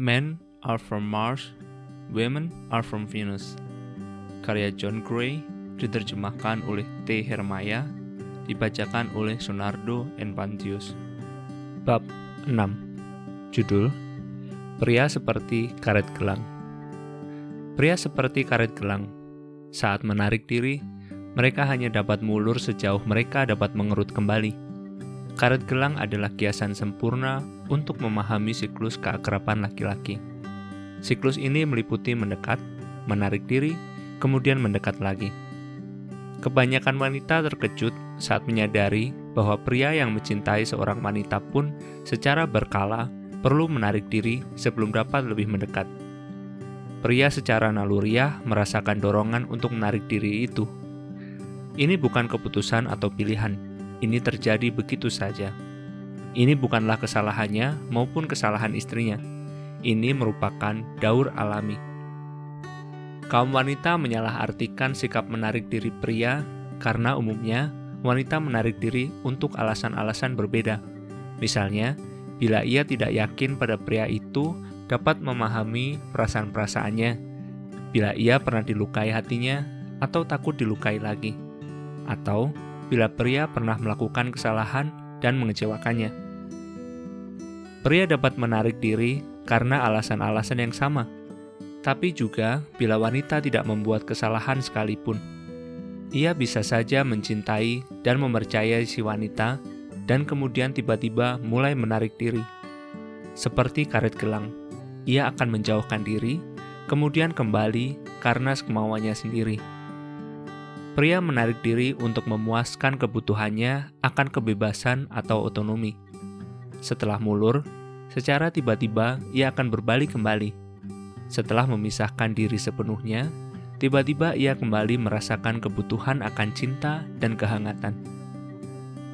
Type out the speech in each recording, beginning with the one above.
Men are from Mars, women are from Venus. Karya John Gray diterjemahkan oleh T. Hermaya, dibacakan oleh Sonardo Enpantius. Bab 6 Judul Pria seperti karet gelang Pria seperti karet gelang Saat menarik diri, mereka hanya dapat mulur sejauh mereka dapat mengerut kembali. Karet gelang adalah kiasan sempurna untuk memahami siklus keakraban laki-laki. Siklus ini meliputi mendekat, menarik diri, kemudian mendekat lagi. Kebanyakan wanita terkejut saat menyadari bahwa pria yang mencintai seorang wanita pun secara berkala perlu menarik diri sebelum dapat lebih mendekat. Pria secara naluriah merasakan dorongan untuk menarik diri itu. Ini bukan keputusan atau pilihan, ini terjadi begitu saja. Ini bukanlah kesalahannya maupun kesalahan istrinya. Ini merupakan daur alami. Kaum wanita menyalahartikan sikap menarik diri pria karena umumnya wanita menarik diri untuk alasan-alasan berbeda. Misalnya, bila ia tidak yakin pada pria itu dapat memahami perasaan-perasaannya, bila ia pernah dilukai hatinya atau takut dilukai lagi, atau bila pria pernah melakukan kesalahan dan mengecewakannya. Pria dapat menarik diri karena alasan-alasan yang sama, tapi juga bila wanita tidak membuat kesalahan sekalipun. Ia bisa saja mencintai dan mempercayai si wanita, dan kemudian tiba-tiba mulai menarik diri. Seperti karet gelang, ia akan menjauhkan diri, kemudian kembali karena kemauannya sendiri Pria menarik diri untuk memuaskan kebutuhannya akan kebebasan atau otonomi. Setelah mulur, secara tiba-tiba ia akan berbalik kembali. Setelah memisahkan diri sepenuhnya, tiba-tiba ia kembali merasakan kebutuhan akan cinta dan kehangatan.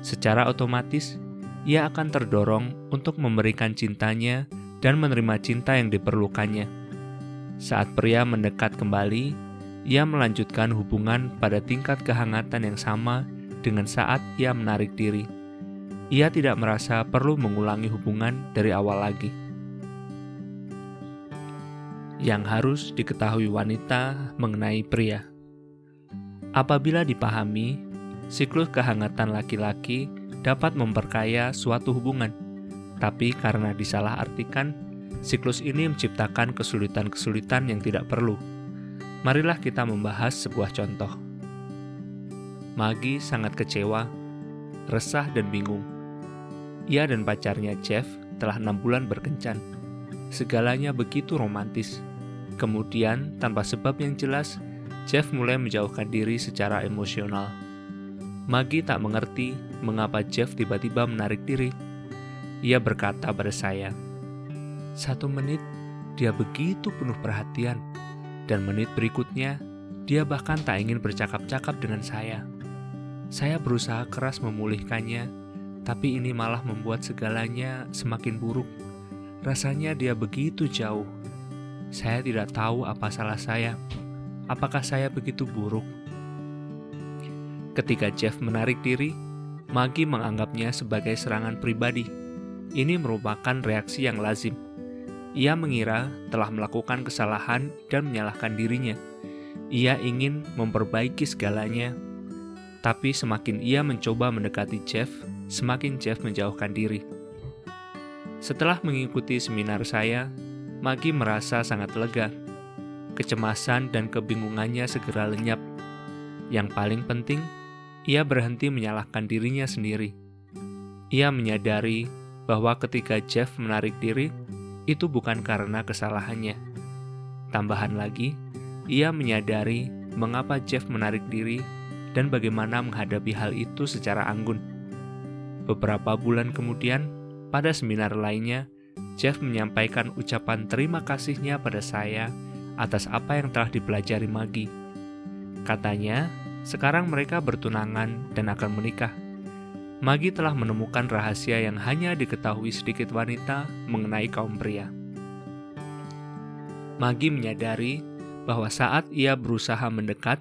Secara otomatis, ia akan terdorong untuk memberikan cintanya dan menerima cinta yang diperlukannya. Saat pria mendekat kembali, ia melanjutkan hubungan pada tingkat kehangatan yang sama dengan saat ia menarik diri. Ia tidak merasa perlu mengulangi hubungan dari awal lagi. Yang harus diketahui wanita mengenai pria. Apabila dipahami, siklus kehangatan laki-laki dapat memperkaya suatu hubungan, tapi karena disalahartikan, siklus ini menciptakan kesulitan-kesulitan yang tidak perlu Marilah kita membahas sebuah contoh. Magi sangat kecewa, resah, dan bingung. Ia dan pacarnya Jeff telah enam bulan berkencan. Segalanya begitu romantis. Kemudian, tanpa sebab yang jelas, Jeff mulai menjauhkan diri secara emosional. Magi tak mengerti mengapa Jeff tiba-tiba menarik diri. Ia berkata pada saya, "Satu menit, dia begitu penuh perhatian." dan menit berikutnya dia bahkan tak ingin bercakap-cakap dengan saya. Saya berusaha keras memulihkannya, tapi ini malah membuat segalanya semakin buruk. Rasanya dia begitu jauh. Saya tidak tahu apa salah saya. Apakah saya begitu buruk? Ketika Jeff menarik diri, Maggie menganggapnya sebagai serangan pribadi. Ini merupakan reaksi yang lazim ia mengira telah melakukan kesalahan dan menyalahkan dirinya. Ia ingin memperbaiki segalanya, tapi semakin ia mencoba mendekati Jeff, semakin Jeff menjauhkan diri. Setelah mengikuti seminar saya, Maggie merasa sangat lega. Kecemasan dan kebingungannya segera lenyap. Yang paling penting, ia berhenti menyalahkan dirinya sendiri. Ia menyadari bahwa ketika Jeff menarik diri, itu bukan karena kesalahannya. Tambahan lagi, ia menyadari mengapa Jeff menarik diri dan bagaimana menghadapi hal itu secara anggun. Beberapa bulan kemudian, pada seminar lainnya, Jeff menyampaikan ucapan terima kasihnya pada saya atas apa yang telah dipelajari Magi. Katanya, sekarang mereka bertunangan dan akan menikah. Magi telah menemukan rahasia yang hanya diketahui sedikit wanita mengenai kaum pria. Magi menyadari bahwa saat ia berusaha mendekat,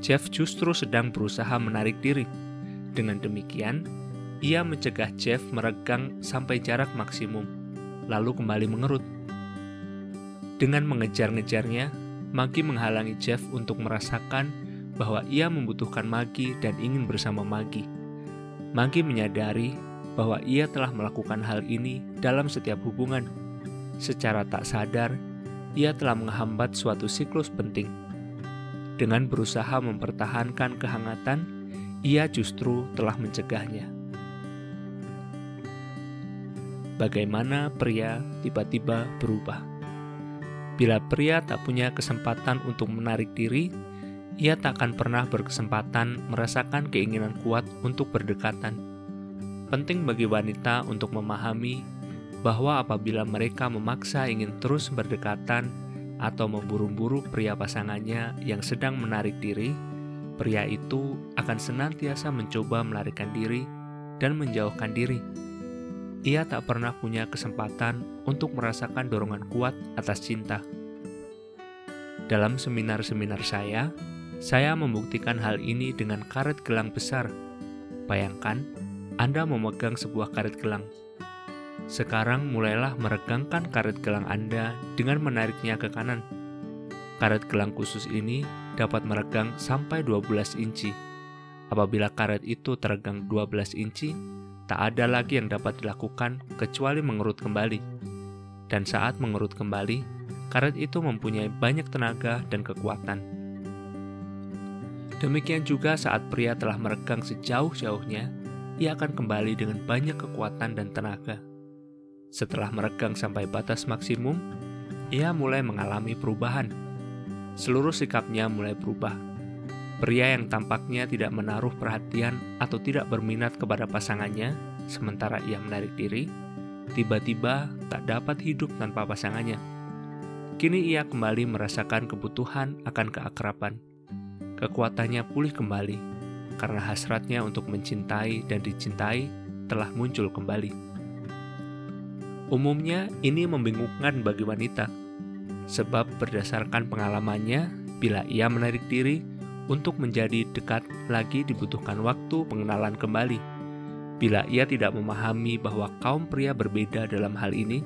Jeff justru sedang berusaha menarik diri. Dengan demikian, ia mencegah Jeff meregang sampai jarak maksimum, lalu kembali mengerut. Dengan mengejar-ngejarnya, Magi menghalangi Jeff untuk merasakan bahwa ia membutuhkan Magi dan ingin bersama Magi. Magi menyadari bahwa ia telah melakukan hal ini dalam setiap hubungan. Secara tak sadar, ia telah menghambat suatu siklus penting. Dengan berusaha mempertahankan kehangatan, ia justru telah mencegahnya. Bagaimana pria tiba-tiba berubah? Bila pria tak punya kesempatan untuk menarik diri, ia tak akan pernah berkesempatan merasakan keinginan kuat untuk berdekatan. Penting bagi wanita untuk memahami bahwa apabila mereka memaksa ingin terus berdekatan atau memburu-buru pria pasangannya yang sedang menarik diri, pria itu akan senantiasa mencoba melarikan diri dan menjauhkan diri ia tak pernah punya kesempatan untuk merasakan dorongan kuat atas cinta. Dalam seminar-seminar saya, saya membuktikan hal ini dengan karet gelang besar. Bayangkan, Anda memegang sebuah karet gelang. Sekarang mulailah meregangkan karet gelang Anda dengan menariknya ke kanan. Karet gelang khusus ini dapat meregang sampai 12 inci. Apabila karet itu teregang 12 inci, tak ada lagi yang dapat dilakukan kecuali mengerut kembali. Dan saat mengerut kembali, karet itu mempunyai banyak tenaga dan kekuatan. Demikian juga saat pria telah meregang sejauh-jauhnya, ia akan kembali dengan banyak kekuatan dan tenaga. Setelah meregang sampai batas maksimum, ia mulai mengalami perubahan. Seluruh sikapnya mulai berubah Pria yang tampaknya tidak menaruh perhatian atau tidak berminat kepada pasangannya, sementara ia menarik diri, tiba-tiba tak dapat hidup tanpa pasangannya. Kini ia kembali merasakan kebutuhan akan keakraban. Kekuatannya pulih kembali karena hasratnya untuk mencintai dan dicintai telah muncul kembali. Umumnya, ini membingungkan bagi wanita, sebab berdasarkan pengalamannya, bila ia menarik diri, untuk menjadi dekat lagi dibutuhkan waktu pengenalan kembali. Bila ia tidak memahami bahwa kaum pria berbeda dalam hal ini,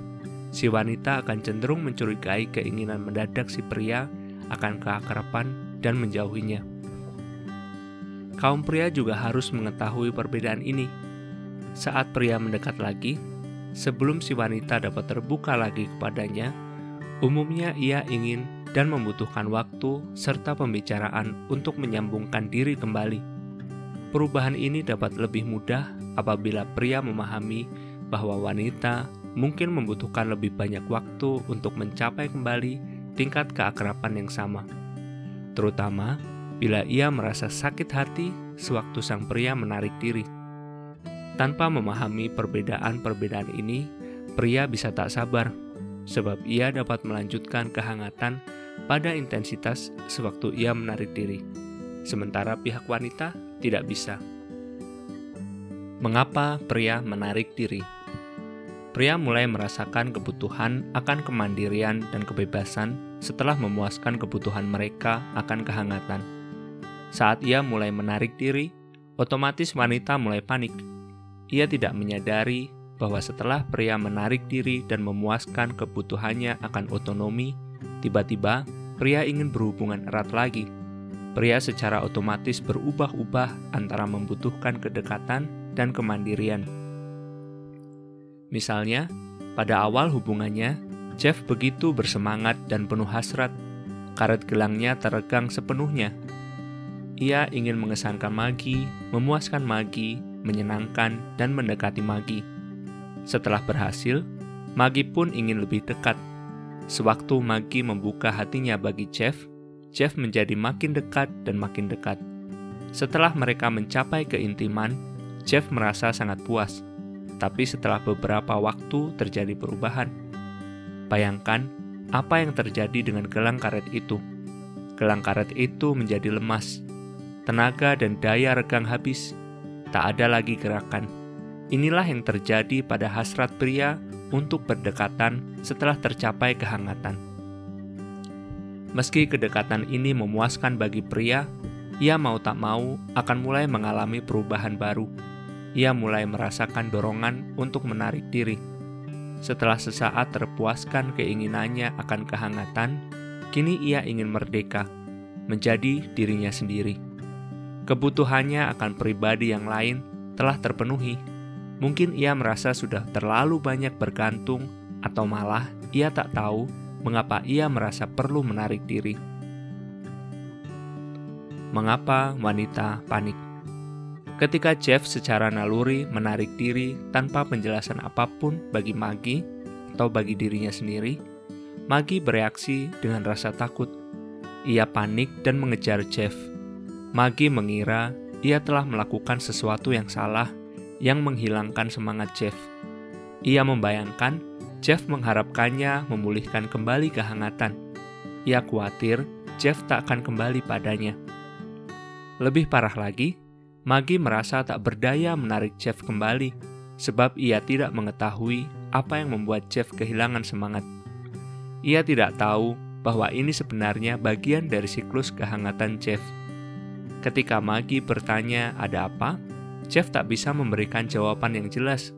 si wanita akan cenderung mencurigai keinginan mendadak si pria akan keakraban dan menjauhinya. Kaum pria juga harus mengetahui perbedaan ini. Saat pria mendekat lagi, sebelum si wanita dapat terbuka lagi kepadanya, umumnya ia ingin dan membutuhkan waktu serta pembicaraan untuk menyambungkan diri kembali. Perubahan ini dapat lebih mudah apabila pria memahami bahwa wanita mungkin membutuhkan lebih banyak waktu untuk mencapai kembali tingkat keakraban yang sama. Terutama bila ia merasa sakit hati sewaktu sang pria menarik diri. Tanpa memahami perbedaan-perbedaan ini, pria bisa tak sabar sebab ia dapat melanjutkan kehangatan pada intensitas sewaktu ia menarik diri, sementara pihak wanita tidak bisa. Mengapa pria menarik diri? Pria mulai merasakan kebutuhan akan kemandirian dan kebebasan setelah memuaskan kebutuhan mereka akan kehangatan. Saat ia mulai menarik diri, otomatis wanita mulai panik. Ia tidak menyadari bahwa setelah pria menarik diri dan memuaskan kebutuhannya akan otonomi, Tiba-tiba, pria ingin berhubungan erat lagi. Pria secara otomatis berubah-ubah antara membutuhkan kedekatan dan kemandirian. Misalnya, pada awal hubungannya, Jeff begitu bersemangat dan penuh hasrat. Karet gelangnya teregang sepenuhnya. Ia ingin mengesankan Magi, memuaskan Magi, menyenangkan, dan mendekati Magi. Setelah berhasil, Magi pun ingin lebih dekat Sewaktu Maggie membuka hatinya bagi Jeff, Jeff menjadi makin dekat dan makin dekat. Setelah mereka mencapai keintiman, Jeff merasa sangat puas. Tapi setelah beberapa waktu terjadi perubahan. Bayangkan apa yang terjadi dengan gelang karet itu. Gelang karet itu menjadi lemas. Tenaga dan daya regang habis. Tak ada lagi gerakan. Inilah yang terjadi pada hasrat pria untuk berdekatan setelah tercapai kehangatan. Meski kedekatan ini memuaskan bagi pria, ia mau tak mau akan mulai mengalami perubahan baru. Ia mulai merasakan dorongan untuk menarik diri. setelah sesaat terpuaskan keinginannya akan kehangatan, kini ia ingin merdeka, menjadi dirinya sendiri. Kebutuhannya akan pribadi yang lain telah terpenuhi. Mungkin ia merasa sudah terlalu banyak bergantung, atau malah ia tak tahu mengapa ia merasa perlu menarik diri. Mengapa wanita panik? Ketika Jeff secara naluri menarik diri tanpa penjelasan apa pun bagi Maggie atau bagi dirinya sendiri, Maggie bereaksi dengan rasa takut. Ia panik dan mengejar Jeff. Maggie mengira ia telah melakukan sesuatu yang salah yang menghilangkan semangat Jeff. Ia membayangkan Jeff mengharapkannya memulihkan kembali kehangatan. Ia khawatir Jeff tak akan kembali padanya. Lebih parah lagi, Maggie merasa tak berdaya menarik Jeff kembali, sebab ia tidak mengetahui apa yang membuat Jeff kehilangan semangat. Ia tidak tahu bahwa ini sebenarnya bagian dari siklus kehangatan Jeff. Ketika Maggie bertanya ada apa, Jeff tak bisa memberikan jawaban yang jelas,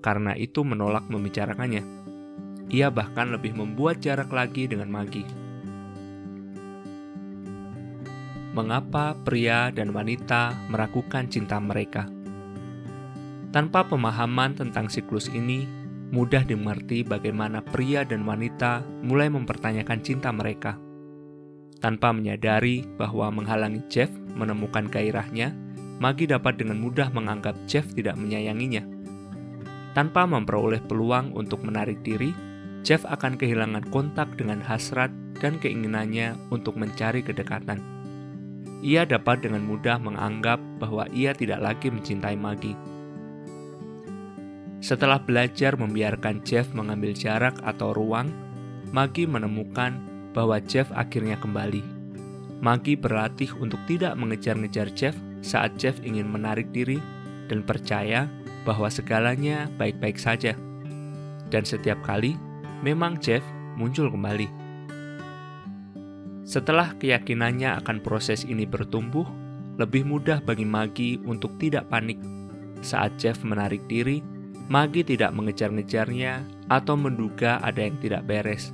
karena itu menolak membicarakannya. Ia bahkan lebih membuat jarak lagi dengan Maggie. mengapa pria dan wanita meragukan cinta mereka. Tanpa pemahaman tentang siklus ini, mudah dimengerti bagaimana pria dan wanita mulai mempertanyakan cinta mereka. Tanpa menyadari bahwa menghalangi Jeff menemukan gairahnya, Maggie dapat dengan mudah menganggap Jeff tidak menyayanginya. Tanpa memperoleh peluang untuk menarik diri, Jeff akan kehilangan kontak dengan hasrat dan keinginannya untuk mencari kedekatan ia dapat dengan mudah menganggap bahwa ia tidak lagi mencintai Maggie. Setelah belajar membiarkan Jeff mengambil jarak atau ruang, Maggie menemukan bahwa Jeff akhirnya kembali. Maggie berlatih untuk tidak mengejar-ngejar Jeff saat Jeff ingin menarik diri dan percaya bahwa segalanya baik-baik saja. Dan setiap kali, memang Jeff muncul kembali. Setelah keyakinannya akan proses ini bertumbuh, lebih mudah bagi Maggie untuk tidak panik. Saat Jeff menarik diri, Maggie tidak mengejar-ngejarnya atau menduga ada yang tidak beres.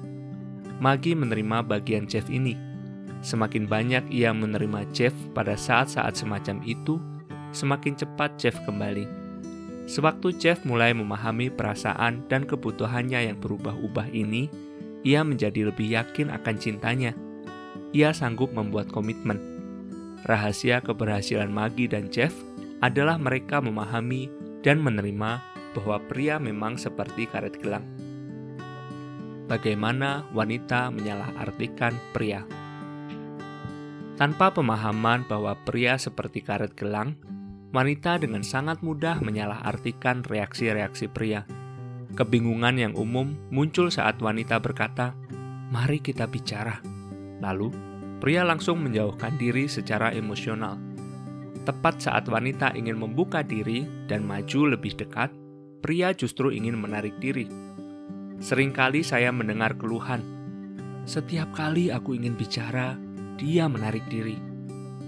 Maggie menerima bagian Jeff ini. Semakin banyak ia menerima Jeff pada saat-saat semacam itu, semakin cepat Jeff kembali. Sewaktu Jeff mulai memahami perasaan dan kebutuhannya yang berubah-ubah ini, ia menjadi lebih yakin akan cintanya – ia sanggup membuat komitmen. Rahasia keberhasilan Maggie dan Jeff adalah mereka memahami dan menerima bahwa pria memang seperti karet gelang. Bagaimana wanita menyalahartikan pria? Tanpa pemahaman bahwa pria seperti karet gelang, wanita dengan sangat mudah menyalahartikan reaksi-reaksi pria. Kebingungan yang umum muncul saat wanita berkata, "Mari kita bicara." Lalu, pria langsung menjauhkan diri secara emosional. Tepat saat wanita ingin membuka diri dan maju lebih dekat, pria justru ingin menarik diri. Seringkali saya mendengar keluhan. Setiap kali aku ingin bicara, dia menarik diri.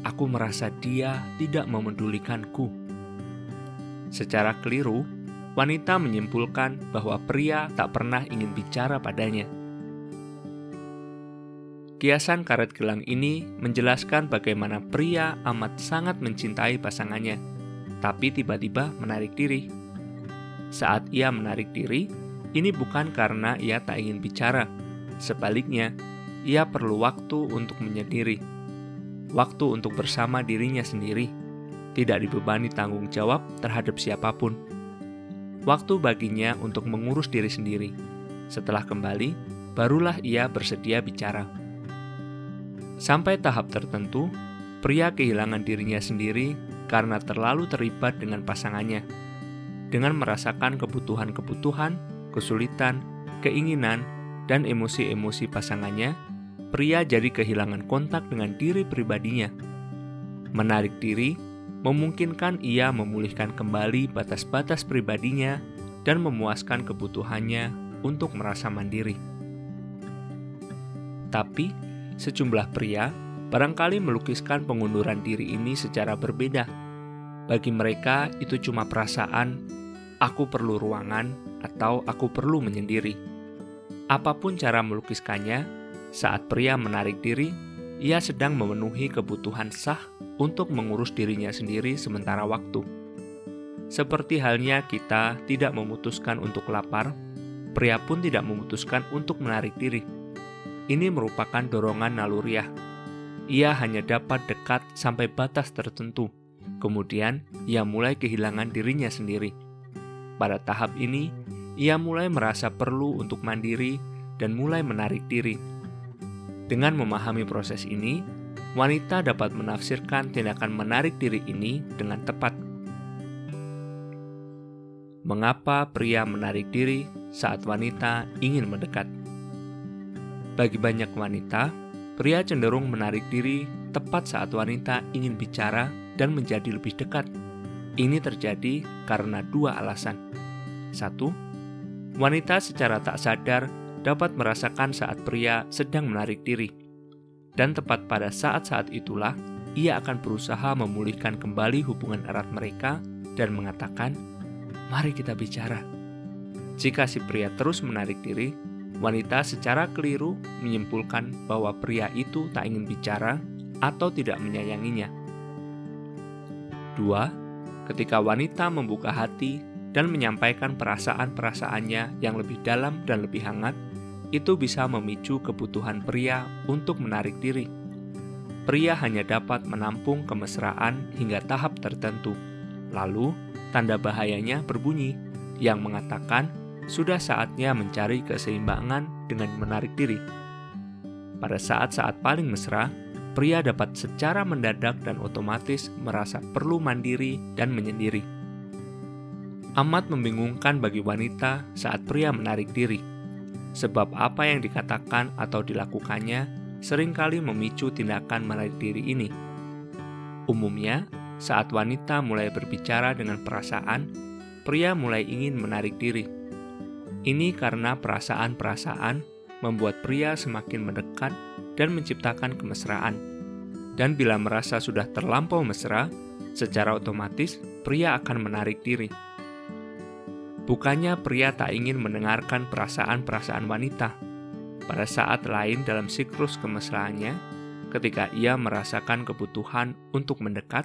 Aku merasa dia tidak memedulikanku. Secara keliru, wanita menyimpulkan bahwa pria tak pernah ingin bicara padanya Kiasan karet gelang ini menjelaskan bagaimana pria amat sangat mencintai pasangannya, tapi tiba-tiba menarik diri. Saat ia menarik diri, ini bukan karena ia tak ingin bicara. Sebaliknya, ia perlu waktu untuk menyendiri, waktu untuk bersama dirinya sendiri, tidak dibebani tanggung jawab terhadap siapa pun. Waktu baginya untuk mengurus diri sendiri. Setelah kembali, barulah ia bersedia bicara. Sampai tahap tertentu, pria kehilangan dirinya sendiri karena terlalu terlibat dengan pasangannya. Dengan merasakan kebutuhan-kebutuhan, kesulitan, keinginan, dan emosi-emosi pasangannya, pria jadi kehilangan kontak dengan diri pribadinya. Menarik diri memungkinkan ia memulihkan kembali batas-batas pribadinya dan memuaskan kebutuhannya untuk merasa mandiri. Tapi, Sejumlah pria barangkali melukiskan pengunduran diri ini secara berbeda. Bagi mereka, itu cuma perasaan, aku perlu ruangan, atau aku perlu menyendiri. Apa pun cara melukiskannya, saat pria menarik diri, ia sedang memenuhi kebutuhan sah untuk mengurus dirinya sendiri sementara waktu. Seperti halnya kita tidak memutuskan untuk lapar, pria pun tidak memutuskan untuk menarik diri. Ini merupakan dorongan naluriah. Ia hanya dapat dekat sampai batas tertentu. Kemudian, ia mulai kehilangan dirinya sendiri. Pada tahap ini, ia mulai merasa perlu untuk mandiri dan mulai menarik diri dengan memahami proses ini, wanita dapat menafsirkan tindakan menarik diri ini dengan tepat. Mengapa pria menarik diri saat wanita ingin mendekat? Bagi banyak wanita, pria cenderung menarik diri tepat saat wanita ingin bicara dan menjadi lebih dekat. Ini terjadi karena dua alasan. Satu, wanita secara tak sadar dapat merasakan saat pria sedang menarik diri. Dan tepat pada saat-saat itulah, ia akan berusaha memulihkan kembali hubungan erat mereka dan mengatakan, "Mari kita bicara." Jika si pria terus menarik diri, wanita secara keliru menyimpulkan bahwa pria itu tak ingin bicara atau tidak menyayanginya. Dua, ketika wanita membuka hati dan menyampaikan perasaan-perasaannya yang lebih dalam dan lebih hangat, itu bisa memicu kebutuhan pria untuk menarik diri. Pria hanya dapat menampung kemesraan hingga tahap tertentu. Lalu, tanda bahayanya berbunyi yang mengatakan sudah saatnya mencari keseimbangan dengan menarik diri. Pada saat-saat paling mesra, pria dapat secara mendadak dan otomatis merasa perlu mandiri dan menyendiri. Amat membingungkan bagi wanita saat pria menarik diri sebab apa yang dikatakan atau dilakukannya sering kali memicu tindakan menarik diri ini. Umumnya, saat wanita mulai berbicara dengan perasaan, pria mulai ingin menarik diri. Ini karena perasaan-perasaan membuat pria semakin mendekat dan menciptakan kemesraan. Dan bila merasa sudah terlampau mesra, secara otomatis pria akan menarik diri. Bukannya pria tak ingin mendengarkan perasaan-perasaan wanita. Pada saat lain dalam siklus kemesraannya, ketika ia merasakan kebutuhan untuk mendekat,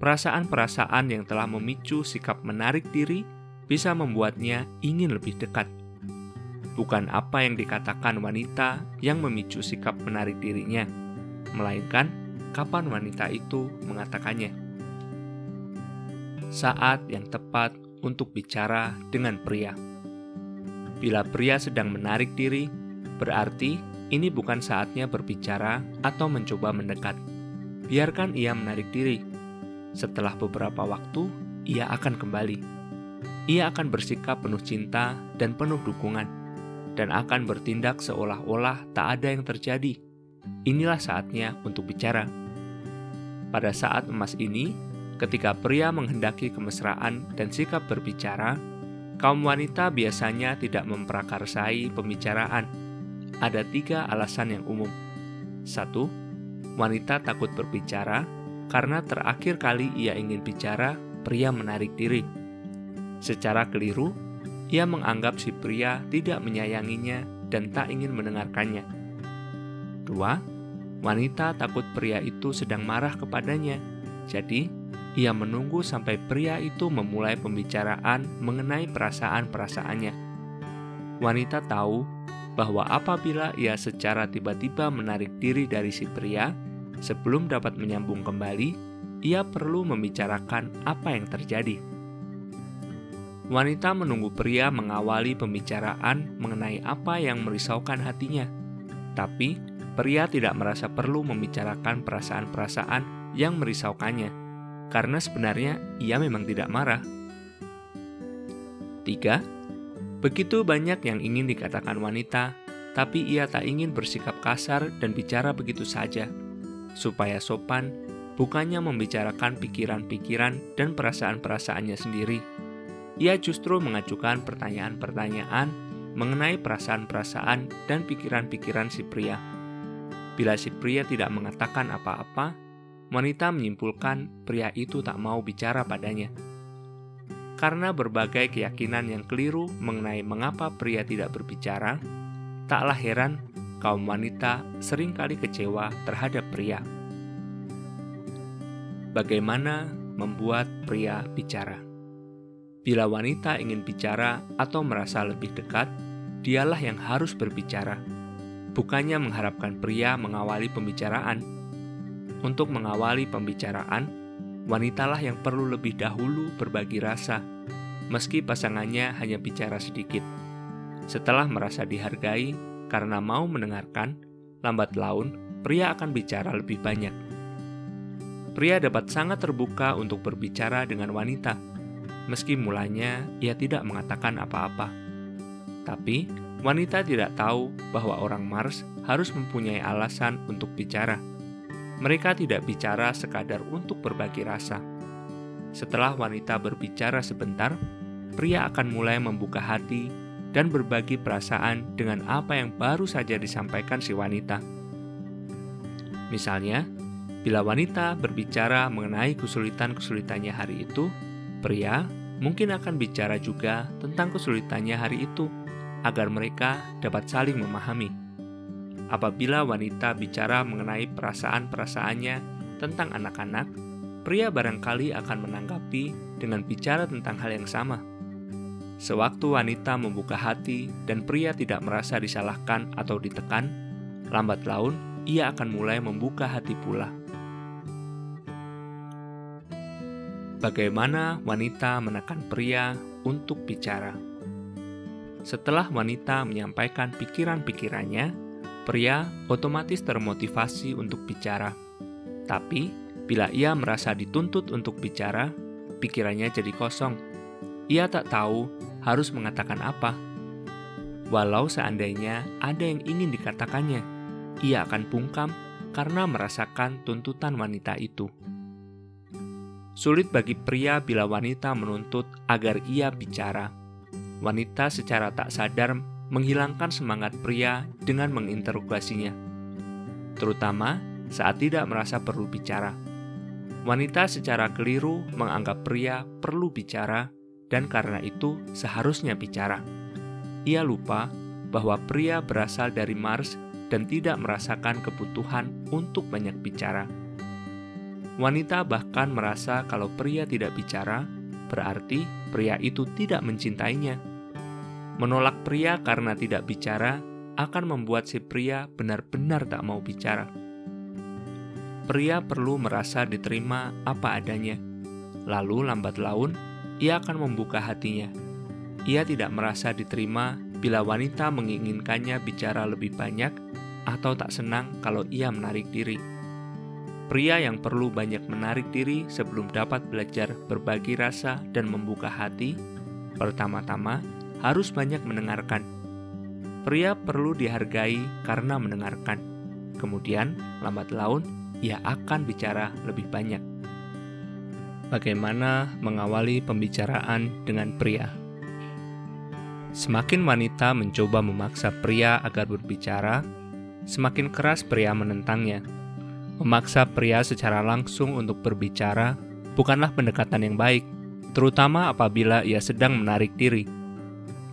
perasaan-perasaan yang telah memicu sikap menarik diri bisa membuatnya ingin lebih dekat. Bukan apa yang dikatakan wanita yang memicu sikap menarik dirinya, melainkan kapan wanita itu mengatakannya. Saat yang tepat untuk bicara dengan pria. Bila pria sedang menarik diri, berarti ini bukan saatnya berbicara atau mencoba mendekat. Biarkan ia menarik diri. Setelah beberapa waktu, ia akan kembali. Ia akan bersikap penuh cinta dan penuh dukungan, dan akan bertindak seolah-olah tak ada yang terjadi. Inilah saatnya untuk bicara. Pada saat emas ini, Ketika pria menghendaki kemesraan dan sikap berbicara, kaum wanita biasanya tidak memprakarsai pembicaraan. Ada tiga alasan yang umum. Satu, wanita takut berbicara karena terakhir kali ia ingin bicara, pria menarik diri. Secara keliru, ia menganggap si pria tidak menyayanginya dan tak ingin mendengarkannya. Dua, wanita takut pria itu sedang marah kepadanya, jadi ia menunggu sampai pria itu memulai pembicaraan mengenai perasaan-perasaannya. Wanita tahu bahwa apabila ia secara tiba-tiba menarik diri dari si pria sebelum dapat menyambung kembali, ia perlu membicarakan apa yang terjadi. Wanita menunggu pria mengawali pembicaraan mengenai apa yang merisaukan hatinya, tapi pria tidak merasa perlu membicarakan perasaan-perasaan yang merisaukannya karena sebenarnya ia memang tidak marah. 3. Begitu banyak yang ingin dikatakan wanita, tapi ia tak ingin bersikap kasar dan bicara begitu saja. Supaya sopan, bukannya membicarakan pikiran-pikiran dan perasaan-perasaannya sendiri. Ia justru mengajukan pertanyaan-pertanyaan mengenai perasaan-perasaan dan pikiran-pikiran si pria. Bila si pria tidak mengatakan apa-apa, wanita menyimpulkan pria itu tak mau bicara padanya. karena berbagai keyakinan yang keliru mengenai mengapa pria tidak berbicara, taklah heran kaum wanita sering kali kecewa terhadap pria. Bagaimana membuat pria bicara? Bila wanita ingin bicara atau merasa lebih dekat, dialah yang harus berbicara, bukannya mengharapkan pria mengawali pembicaraan. Untuk mengawali pembicaraan, wanitalah yang perlu lebih dahulu berbagi rasa, meski pasangannya hanya bicara sedikit. Setelah merasa dihargai karena mau mendengarkan, lambat laun pria akan bicara lebih banyak. Pria dapat sangat terbuka untuk berbicara dengan wanita meski mulanya ia tidak mengatakan apa-apa. Tapi, wanita tidak tahu bahwa orang Mars harus mempunyai alasan untuk bicara. Mereka tidak bicara sekadar untuk berbagi rasa. Setelah wanita berbicara sebentar, pria akan mulai membuka hati dan berbagi perasaan dengan apa yang baru saja disampaikan si wanita. Misalnya, bila wanita berbicara mengenai kesulitan-kesulitannya hari itu, Pria mungkin akan bicara juga tentang kesulitannya hari itu, agar mereka dapat saling memahami. Apabila wanita bicara mengenai perasaan-perasaannya tentang anak-anak, pria barangkali akan menanggapi dengan bicara tentang hal yang sama. Sewaktu wanita membuka hati dan pria tidak merasa disalahkan atau ditekan, lambat laun ia akan mulai membuka hati pula. Bagaimana wanita menekan pria untuk bicara? Setelah wanita menyampaikan pikiran-pikirannya, pria otomatis termotivasi untuk bicara. Tapi, bila ia merasa dituntut untuk bicara, pikirannya jadi kosong. Ia tak tahu harus mengatakan apa. Walau seandainya ada yang ingin dikatakannya, ia akan bungkam karena merasakan tuntutan wanita itu. Sulit bagi pria bila wanita menuntut agar ia bicara. Wanita secara tak sadar menghilangkan semangat pria dengan menginterogasinya, terutama saat tidak merasa perlu bicara. Wanita secara keliru menganggap pria perlu bicara, dan karena itu seharusnya bicara. Ia lupa bahwa pria berasal dari Mars dan tidak merasakan kebutuhan untuk banyak bicara. Wanita bahkan merasa kalau pria tidak bicara, berarti pria itu tidak mencintainya. Menolak pria karena tidak bicara akan membuat si pria benar-benar tak mau bicara. Pria perlu merasa diterima apa adanya, lalu lambat laun ia akan membuka hatinya. Ia tidak merasa diterima bila wanita menginginkannya bicara lebih banyak atau tak senang kalau ia menarik diri. Pria yang perlu banyak menarik diri sebelum dapat belajar berbagi rasa dan membuka hati, pertama-tama harus banyak mendengarkan. Pria perlu dihargai karena mendengarkan. Kemudian, lambat laun, ia akan bicara lebih banyak. Bagaimana mengawali pembicaraan dengan pria? Semakin wanita mencoba memaksa pria agar berbicara, semakin keras pria menentangnya Memaksa pria secara langsung untuk berbicara bukanlah pendekatan yang baik, terutama apabila ia sedang menarik diri.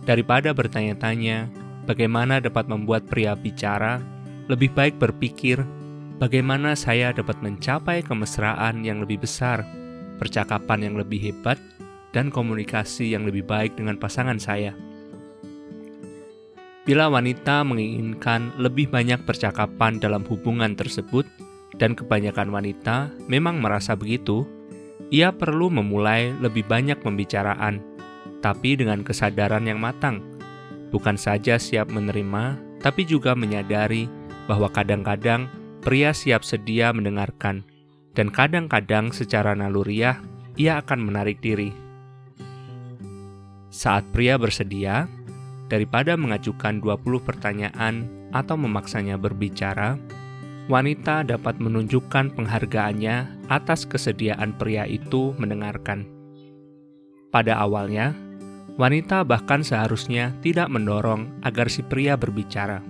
Daripada bertanya-tanya bagaimana dapat membuat pria bicara, lebih baik berpikir bagaimana saya dapat mencapai kemesraan yang lebih besar, percakapan yang lebih hebat, dan komunikasi yang lebih baik dengan pasangan saya. Bila wanita menginginkan lebih banyak percakapan dalam hubungan tersebut, dan kebanyakan wanita memang merasa begitu, ia perlu memulai lebih banyak pembicaraan, tapi dengan kesadaran yang matang. Bukan saja siap menerima, tapi juga menyadari bahwa kadang-kadang pria siap sedia mendengarkan, dan kadang-kadang secara naluriah ia akan menarik diri. Saat pria bersedia, daripada mengajukan 20 pertanyaan atau memaksanya berbicara, wanita dapat menunjukkan penghargaannya atas kesediaan pria itu mendengarkan. Pada awalnya, wanita bahkan seharusnya tidak mendorong agar si pria berbicara.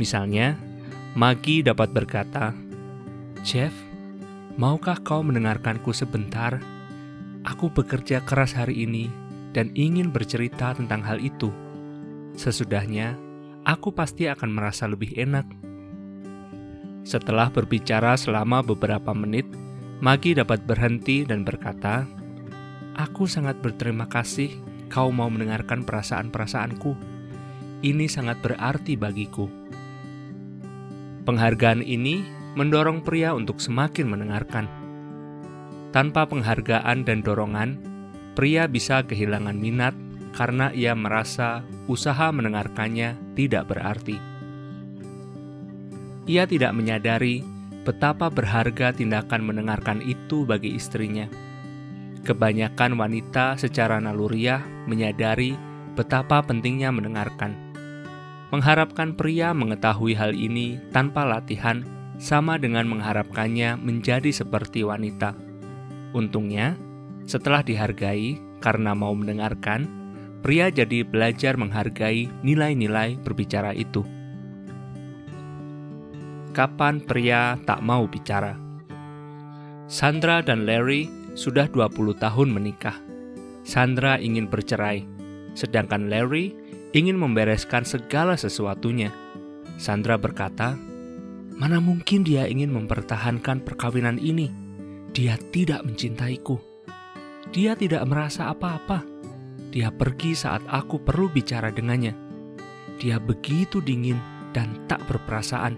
Misalnya, Maggie dapat berkata, "Jeff, maukah kau mendengarkanku sebentar? Aku bekerja keras hari ini dan ingin bercerita tentang hal itu. Sesudahnya, aku pasti akan merasa lebih enak. Setelah berbicara selama beberapa menit, Magi dapat berhenti dan berkata, "Aku sangat berterima kasih kau mau mendengarkan perasaan-perasaanku. Ini sangat berarti bagiku." Penghargaan ini mendorong pria untuk semakin mendengarkan. Tanpa penghargaan dan dorongan, pria bisa kehilangan minat karena ia merasa usaha mendengarkannya tidak berarti. Ia tidak menyadari betapa berharga tindakan mendengarkan itu bagi istrinya. Kebanyakan wanita secara naluriah menyadari betapa pentingnya mendengarkan. Mengharapkan pria mengetahui hal ini tanpa latihan sama dengan mengharapkannya menjadi seperti wanita. Untungnya, setelah dihargai karena mau mendengarkan, pria jadi belajar menghargai nilai-nilai berbicara itu kapan pria tak mau bicara. Sandra dan Larry sudah 20 tahun menikah. Sandra ingin bercerai, sedangkan Larry ingin membereskan segala sesuatunya. Sandra berkata, "Mana mungkin dia ingin mempertahankan perkawinan ini? Dia tidak mencintaiku. Dia tidak merasa apa-apa. Dia pergi saat aku perlu bicara dengannya. Dia begitu dingin dan tak berperasaan."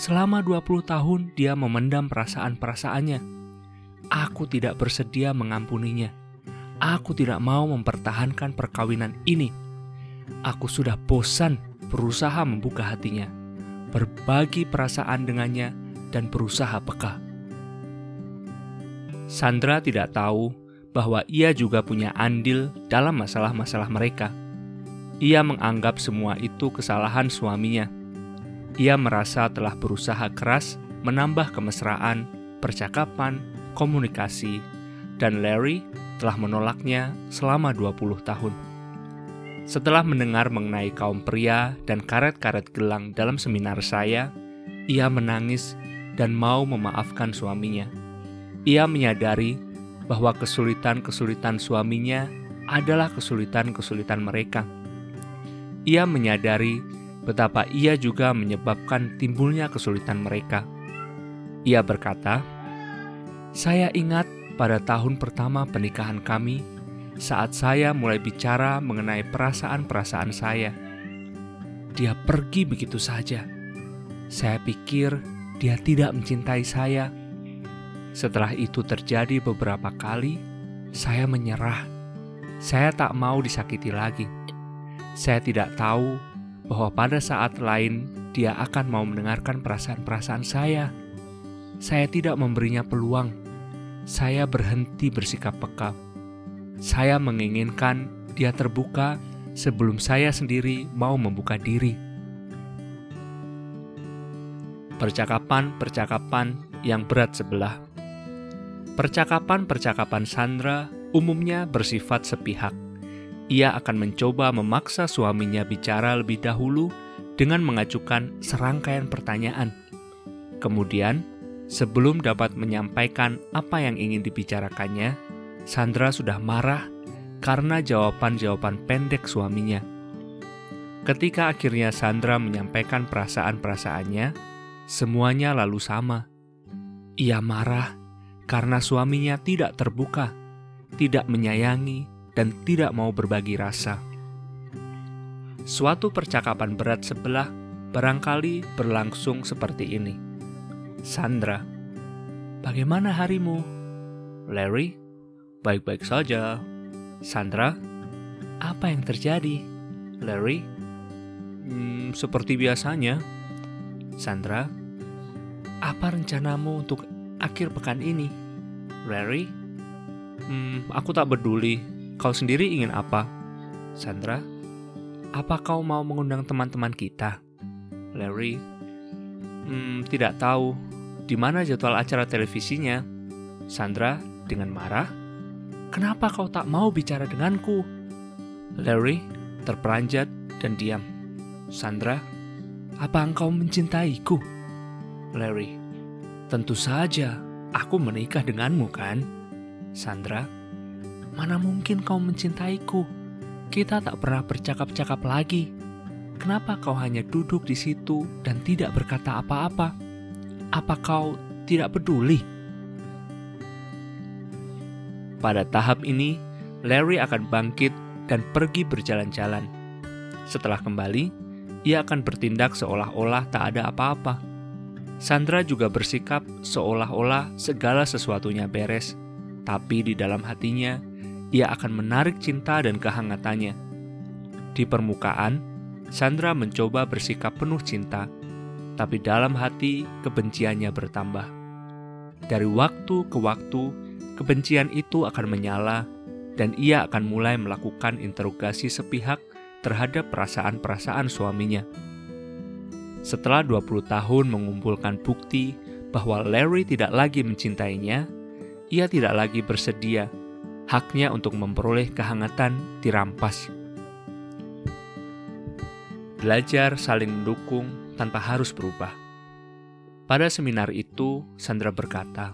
Selama 20 tahun dia memendam perasaan-perasaannya. Aku tidak bersedia mengampuninya. Aku tidak mau mempertahankan perkawinan ini. Aku sudah bosan berusaha membuka hatinya, berbagi perasaan dengannya, dan berusaha peka. Sandra tidak tahu bahwa ia juga punya andil dalam masalah-masalah mereka. Ia menganggap semua itu kesalahan suaminya ia merasa telah berusaha keras menambah kemesraan, percakapan, komunikasi, dan Larry telah menolaknya selama 20 tahun. Setelah mendengar mengenai kaum pria dan karet-karet gelang dalam seminar saya, ia menangis dan mau memaafkan suaminya. Ia menyadari bahwa kesulitan-kesulitan suaminya adalah kesulitan-kesulitan mereka. Ia menyadari betapa ia juga menyebabkan timbulnya kesulitan mereka. Ia berkata, "Saya ingat pada tahun pertama pernikahan kami, saat saya mulai bicara mengenai perasaan-perasaan saya. Dia pergi begitu saja. Saya pikir dia tidak mencintai saya. Setelah itu terjadi beberapa kali, saya menyerah. Saya tak mau disakiti lagi. Saya tidak tahu bahwa pada saat lain dia akan mau mendengarkan perasaan-perasaan saya. Saya tidak memberinya peluang. Saya berhenti bersikap peka. Saya menginginkan dia terbuka sebelum saya sendiri mau membuka diri. Percakapan-percakapan yang berat sebelah. Percakapan-percakapan Sandra umumnya bersifat sepihak ia akan mencoba memaksa suaminya bicara lebih dahulu dengan mengajukan serangkaian pertanyaan. Kemudian, sebelum dapat menyampaikan apa yang ingin dibicarakannya, Sandra sudah marah karena jawaban-jawaban pendek suaminya. Ketika akhirnya Sandra menyampaikan perasaan-perasaannya, semuanya lalu sama. Ia marah karena suaminya tidak terbuka, tidak menyayangi, dan tidak mau berbagi rasa. Suatu percakapan berat sebelah barangkali berlangsung seperti ini. Sandra, bagaimana harimu? Larry, baik-baik saja. Sandra, apa yang terjadi? Larry, hmm, seperti biasanya. Sandra, apa rencanamu untuk akhir pekan ini? Larry, hmm, aku tak peduli Kau sendiri ingin apa? Sandra, apa kau mau mengundang teman-teman kita? Larry, hmm, tidak tahu. Di mana jadwal acara televisinya? Sandra dengan marah, kenapa kau tak mau bicara denganku? Larry terperanjat dan diam. Sandra, apa engkau mencintaiku? Larry, tentu saja aku menikah denganmu kan? Sandra, mana mungkin kau mencintaiku? Kita tak pernah bercakap-cakap lagi. Kenapa kau hanya duduk di situ dan tidak berkata apa-apa? Apa kau tidak peduli?" Pada tahap ini, Larry akan bangkit dan pergi berjalan-jalan. Setelah kembali, ia akan bertindak seolah-olah tak ada apa-apa. Sandra juga bersikap seolah-olah segala sesuatunya beres, tapi di dalam hatinya ia akan menarik cinta dan kehangatannya. Di permukaan, Sandra mencoba bersikap penuh cinta, tapi dalam hati kebenciannya bertambah. Dari waktu ke waktu, kebencian itu akan menyala dan ia akan mulai melakukan interogasi sepihak terhadap perasaan-perasaan suaminya. Setelah 20 tahun mengumpulkan bukti bahwa Larry tidak lagi mencintainya, ia tidak lagi bersedia. Haknya untuk memperoleh kehangatan dirampas. Belajar saling mendukung tanpa harus berubah. Pada seminar itu, Sandra berkata,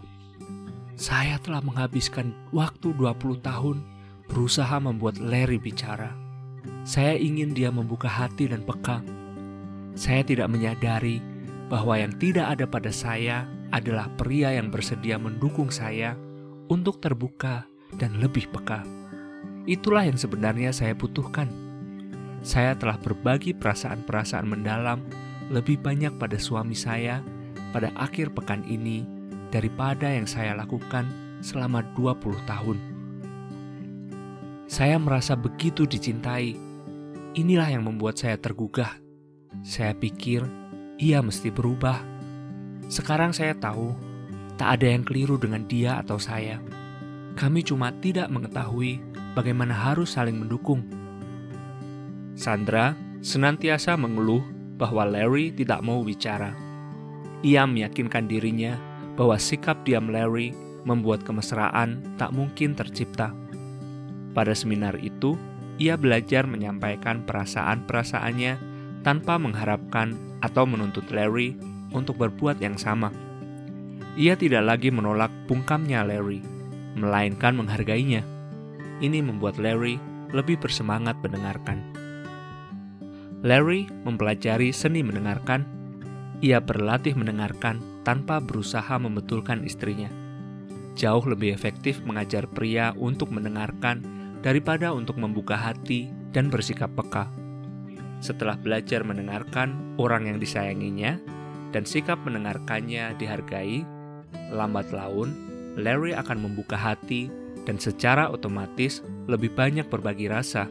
saya telah menghabiskan waktu 20 tahun berusaha membuat Larry bicara. Saya ingin dia membuka hati dan peka. Saya tidak menyadari bahwa yang tidak ada pada saya adalah pria yang bersedia mendukung saya untuk terbuka dan lebih peka. Itulah yang sebenarnya saya butuhkan. Saya telah berbagi perasaan-perasaan mendalam lebih banyak pada suami saya pada akhir pekan ini daripada yang saya lakukan selama 20 tahun. Saya merasa begitu dicintai. Inilah yang membuat saya tergugah. Saya pikir ia mesti berubah. Sekarang saya tahu tak ada yang keliru dengan dia atau saya. Kami cuma tidak mengetahui bagaimana harus saling mendukung. Sandra senantiasa mengeluh bahwa Larry tidak mau bicara. Ia meyakinkan dirinya bahwa sikap diam Larry membuat kemesraan tak mungkin tercipta. Pada seminar itu, ia belajar menyampaikan perasaan-perasaannya tanpa mengharapkan atau menuntut Larry untuk berbuat yang sama. Ia tidak lagi menolak bungkamnya Larry, melainkan menghargainya. Ini membuat Larry lebih bersemangat mendengarkan. Larry mempelajari seni mendengarkan. Ia berlatih mendengarkan tanpa berusaha membetulkan istrinya. Jauh lebih efektif mengajar pria untuk mendengarkan daripada untuk membuka hati dan bersikap peka. Setelah belajar mendengarkan orang yang disayanginya dan sikap mendengarkannya dihargai, lambat laun Larry akan membuka hati dan secara otomatis lebih banyak berbagi rasa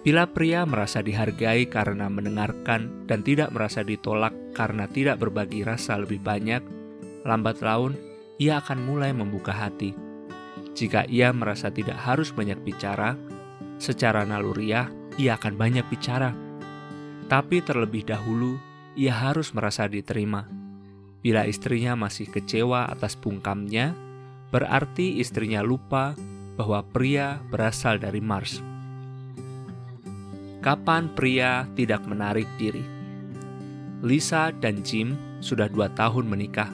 Bila pria merasa dihargai karena mendengarkan dan tidak merasa ditolak karena tidak berbagi rasa lebih banyak, lambat laun ia akan mulai membuka hati. Jika ia merasa tidak harus banyak bicara, secara naluriah ia akan banyak bicara. Tapi terlebih dahulu, ia harus merasa diterima. Bila istrinya masih kecewa atas bungkamnya, berarti istrinya lupa bahwa pria berasal dari Mars. Kapan pria tidak menarik diri? Lisa dan Jim sudah dua tahun menikah.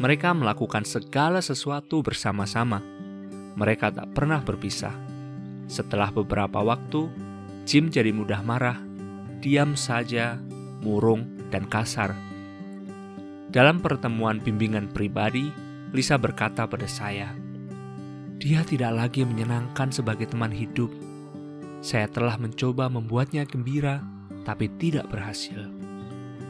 Mereka melakukan segala sesuatu bersama-sama. Mereka tak pernah berpisah. Setelah beberapa waktu, Jim jadi mudah marah, diam saja, murung, dan kasar. Dalam pertemuan bimbingan pribadi, Lisa berkata pada saya, "Dia tidak lagi menyenangkan sebagai teman hidup." Saya telah mencoba membuatnya gembira, tapi tidak berhasil.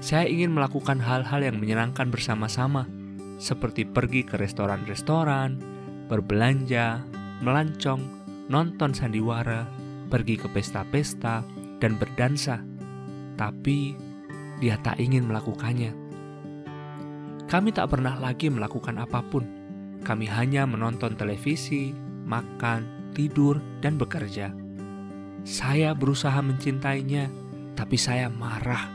Saya ingin melakukan hal-hal yang menyenangkan bersama-sama, seperti pergi ke restoran-restoran, berbelanja, melancong, nonton sandiwara, pergi ke pesta-pesta, dan berdansa. Tapi dia tak ingin melakukannya. Kami tak pernah lagi melakukan apa pun. Kami hanya menonton televisi, makan, tidur, dan bekerja. Saya berusaha mencintainya, tapi saya marah.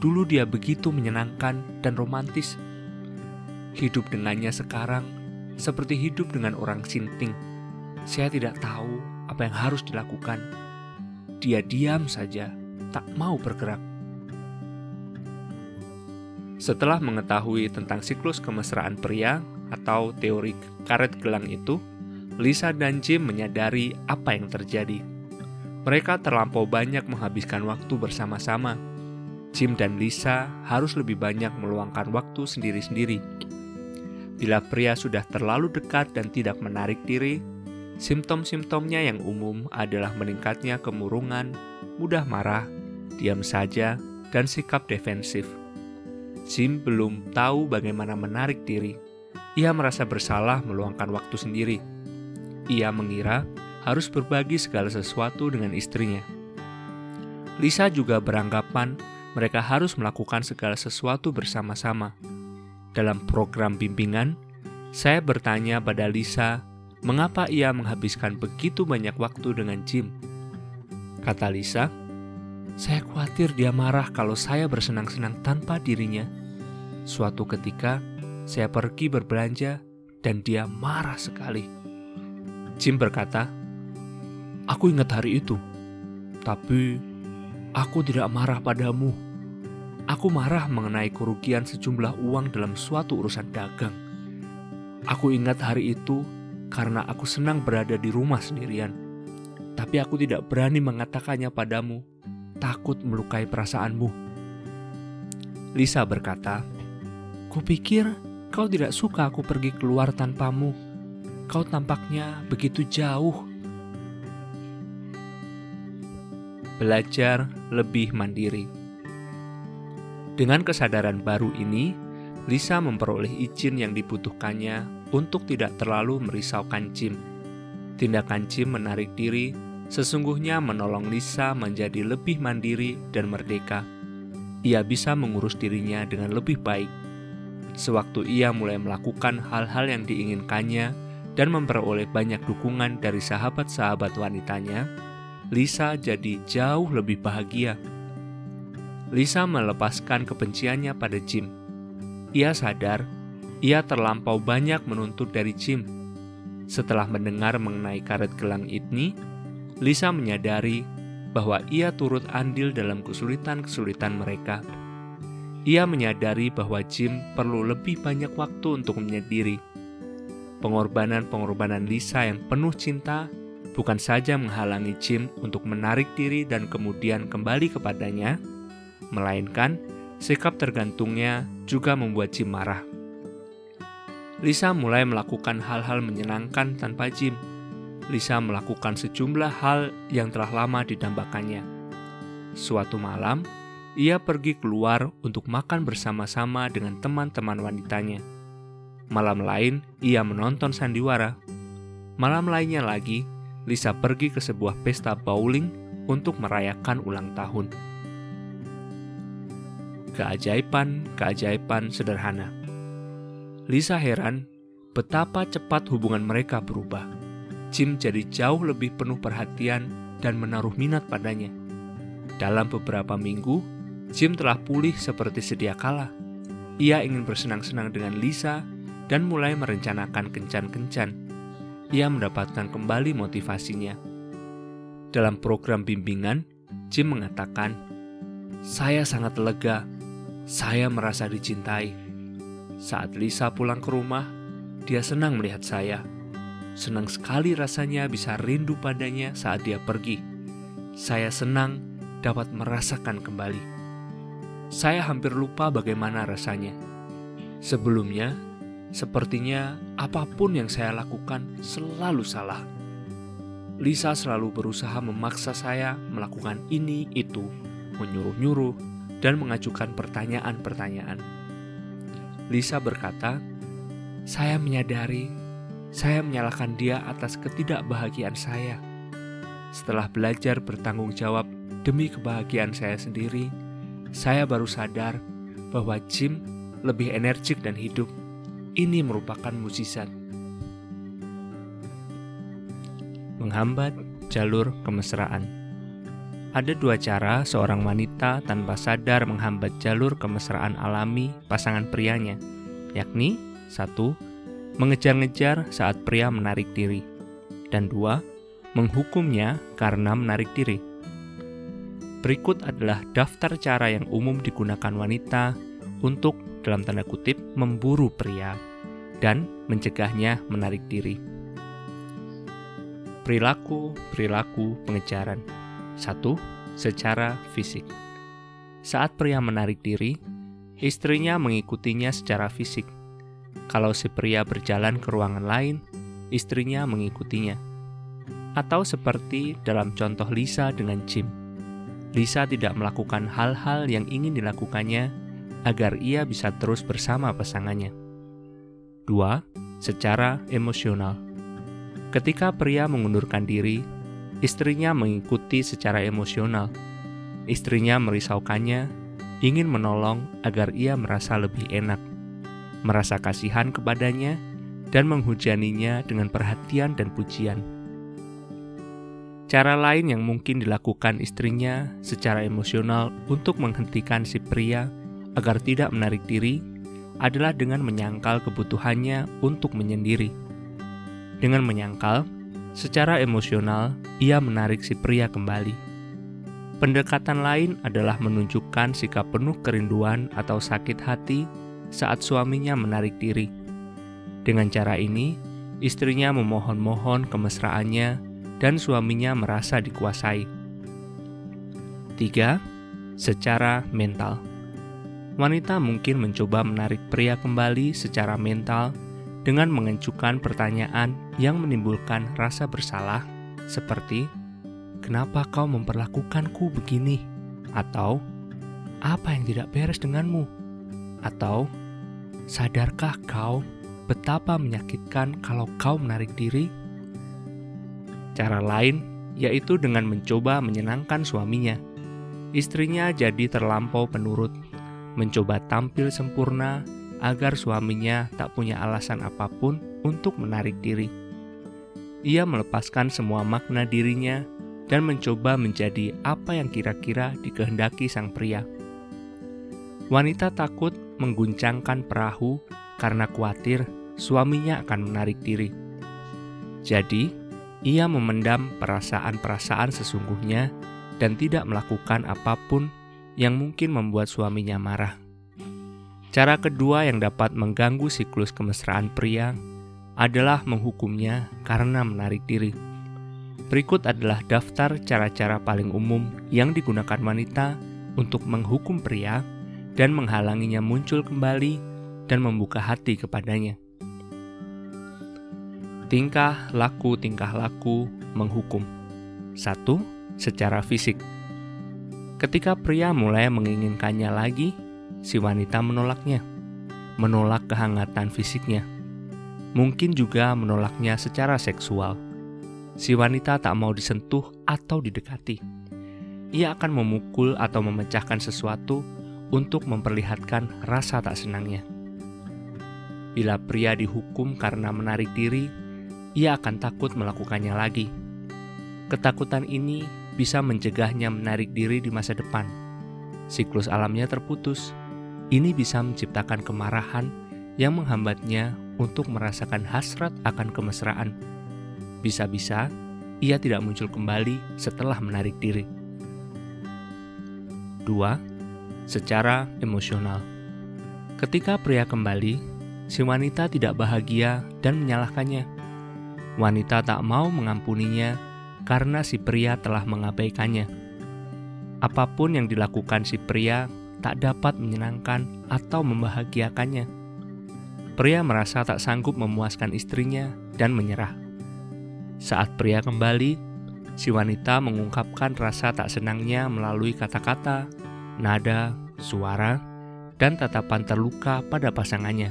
Dulu dia begitu menyenangkan dan romantis. Hidup dengannya sekarang seperti hidup dengan orang sinting. Saya tidak tahu apa yang harus dilakukan. Dia diam saja, tak mau bergerak. Setelah mengetahui tentang siklus kemesraan pria atau teori karet gelang itu, Lisa dan Jim menyadari apa yang terjadi. Mereka terlampau banyak menghabiskan waktu bersama-sama. Jim dan Lisa harus lebih banyak meluangkan waktu sendiri-sendiri. Bila pria sudah terlalu dekat dan tidak menarik diri, simptom-simptomnya yang umum adalah meningkatnya kemurungan, mudah marah, diam saja, dan sikap defensif. Jim belum tahu bagaimana menarik diri. Ia merasa bersalah meluangkan waktu sendiri. Ia mengira harus berbagi segala sesuatu dengan istrinya. Lisa juga beranggapan mereka harus melakukan segala sesuatu bersama-sama. Dalam program bimbingan, saya bertanya pada Lisa mengapa ia menghabiskan begitu banyak waktu dengan Jim. Kata Lisa, saya khawatir dia marah kalau saya bersenang-senang tanpa dirinya. Suatu ketika, saya pergi berbelanja dan dia marah sekali. Jim berkata, Aku ingat hari itu, tapi Aku tidak marah padamu. Aku marah mengenai kerugian sejumlah uang dalam suatu urusan dagang. Aku ingat hari itu karena aku senang berada di rumah sendirian. Tapi aku tidak berani mengatakannya padamu, takut melukai perasaanmu. Lisa berkata, Kupikir kau tidak suka aku pergi keluar tanpamu. Kau tampaknya begitu jauh belajar lebih mandiri. Dengan kesadaran baru ini, Lisa memperoleh izin yang dibutuhkannya untuk tidak terlalu merisaukan Jim. Tindakan Jim menarik diri sesungguhnya menolong Lisa menjadi lebih mandiri dan merdeka. Ia bisa mengurus dirinya dengan lebih baik. Sewaktu ia mulai melakukan hal-hal yang diinginkannya dan memperoleh banyak dukungan dari sahabat-sahabat wanitanya, Lisa jadi jauh lebih bahagia. Lisa melepaskan kebenciannya pada Jim. Ia sadar ia terlampau banyak menuntut dari Jim. Setelah mendengar mengenai karet gelang ini, Lisa menyadari bahwa ia turut andil dalam kesulitan-kesulitan mereka. Ia menyadari bahwa Jim perlu lebih banyak waktu untuk menyendiri. Pengorbanan-pengorbanan Lisa yang penuh cinta bukan saja menghalangi Jim untuk menarik diri dan kemudian kembali kepadanya, melainkan sikap tergantungnya juga membuat Jim marah. Lisa mulai melakukan hal-hal menyenangkan tanpa Jim. Lisa melakukan sejumlah hal yang telah lama didambakannya. Suatu malam, ia pergi keluar untuk makan bersama-sama dengan teman-teman wanitanya. Malam lain, ia menonton sandiwara. Malam lainnya lagi, Lisa pergi ke sebuah pesta bowling untuk merayakan ulang tahun. Keajaiban-keajaiban sederhana. Lisa heran betapa cepat hubungan mereka berubah. Jim jadi jauh lebih penuh perhatian dan menaruh minat padanya. Dalam beberapa minggu, Jim telah pulih seperti sedia kala. Ia ingin bersenang-senang dengan Lisa dan mulai merencanakan kencan-kencan ia mendapatkan kembali motivasinya. Dalam program bimbingan, Jim mengatakan, "Saya sangat lega. Saya merasa dicintai." Saat Lisa pulang ke rumah, dia senang melihat saya. Senang sekali rasanya bisa rindu padanya saat dia pergi. Saya senang dapat merasakan kembali. Saya hampir lupa bagaimana rasanya. Sebelumnya, Sepertinya apa pun yang saya lakukan selalu salah. Lisa selalu berusaha memaksa saya melakukan ini itu, menyuruh-nyuruh, dan mengajukan pertanyaan-pertanyaan. Lisa berkata, "Saya menyadari saya menyalahkan dia atas ketidakbahagiaan saya. Setelah belajar bertanggung jawab demi kebahagiaan saya sendiri, saya baru sadar bahwa Jim lebih energik dan hidup ini merupakan mukjizat. Menghambat jalur kemesraan. Ada dua cara seorang wanita tanpa sadar menghambat jalur kemesraan alami pasangan prianya, yakni satu, mengejar-ngejar saat pria menarik diri, dan dua, menghukumnya karena menarik diri. Berikut adalah daftar cara yang umum digunakan wanita untuk dalam tanda kutip memburu pria dan mencegahnya menarik diri. Perilaku-perilaku pengejaran 1. Secara fisik Saat pria menarik diri, istrinya mengikutinya secara fisik. Kalau si pria berjalan ke ruangan lain, istrinya mengikutinya. Atau seperti dalam contoh Lisa dengan Jim. Lisa tidak melakukan hal-hal yang ingin dilakukannya agar ia bisa terus bersama pasangannya. 2. Secara emosional. Ketika pria mengundurkan diri, istrinya mengikuti secara emosional. Istrinya merisaukannya, ingin menolong agar ia merasa lebih enak, merasa kasihan kepadanya, dan menghujaninya dengan perhatian dan pujian. Cara lain yang mungkin dilakukan istrinya secara emosional untuk menghentikan si pria agar tidak menarik diri adalah dengan menyangkal kebutuhannya untuk menyendiri. Dengan menyangkal, secara emosional ia menarik si pria kembali. Pendekatan lain adalah menunjukkan sikap penuh kerinduan atau sakit hati saat suaminya menarik diri. Dengan cara ini, istrinya memohon-mohon kemesraannya dan suaminya merasa dikuasai. 3. Secara mental. Wanita mungkin mencoba menarik pria kembali secara mental dengan mengencukan pertanyaan yang menimbulkan rasa bersalah seperti Kenapa kau memperlakukanku begini? Atau apa yang tidak beres denganmu? Atau sadarkah kau betapa menyakitkan kalau kau menarik diri Cara lain yaitu dengan mencoba menyenangkan suaminya. Istrinya jadi terlampau penurut, mencoba tampil sempurna agar suaminya tak punya alasan apa pun untuk menarik diri. Ia melepaskan semua makna dirinya dan mencoba menjadi apa yang kira-kira dikehendaki sang pria. Wanita takut mengguncangkan perahu karena khawatir suaminya akan menarik diri. Jadi, ia memendam perasaan-perasaan sesungguhnya dan tidak melakukan apa pun yang mungkin membuat suaminya marah. Cara kedua yang dapat mengganggu siklus kemesraan pria adalah menghukumnya karena menarik diri. Berikut adalah daftar cara-cara paling umum yang digunakan wanita untuk menghukum pria dan menghalanginya muncul kembali dan membuka hati kepadanya tingkah laku tingkah laku menghukum. Satu, secara fisik. Ketika pria mulai menginginkannya lagi, si wanita menolaknya, menolak kehangatan fisiknya. Mungkin juga menolaknya secara seksual. Si wanita tak mau disentuh atau didekati. Ia akan memukul atau memecahkan sesuatu untuk memperlihatkan rasa tak senangnya. Bila pria dihukum karena menarik diri, ia akan takut melakukannya lagi. Ketakutan ini bisa mencegahnya menarik diri di masa depan. Siklus alamnya terputus. Ini bisa menciptakan kemarahan yang menghambatnya untuk merasakan hasrat akan kemesraan. Bisa-bisa ia tidak muncul kembali setelah menarik diri. 2. Secara emosional. Ketika pria kembali, si wanita tidak bahagia dan menyalahkannya Wanita tak mau mengampuninya karena si pria telah mengabaikannya. Apa pun yang dilakukan si pria tak dapat menyenangkan atau membahagiakannya. Pria merasa tak sanggup memuaskan istrinya dan menyerah. Saat pria kembali, si wanita mengungkapkan rasa tak senangnya melalui kata-kata, nada, suara, dan tatapan terluka pada pasangannya.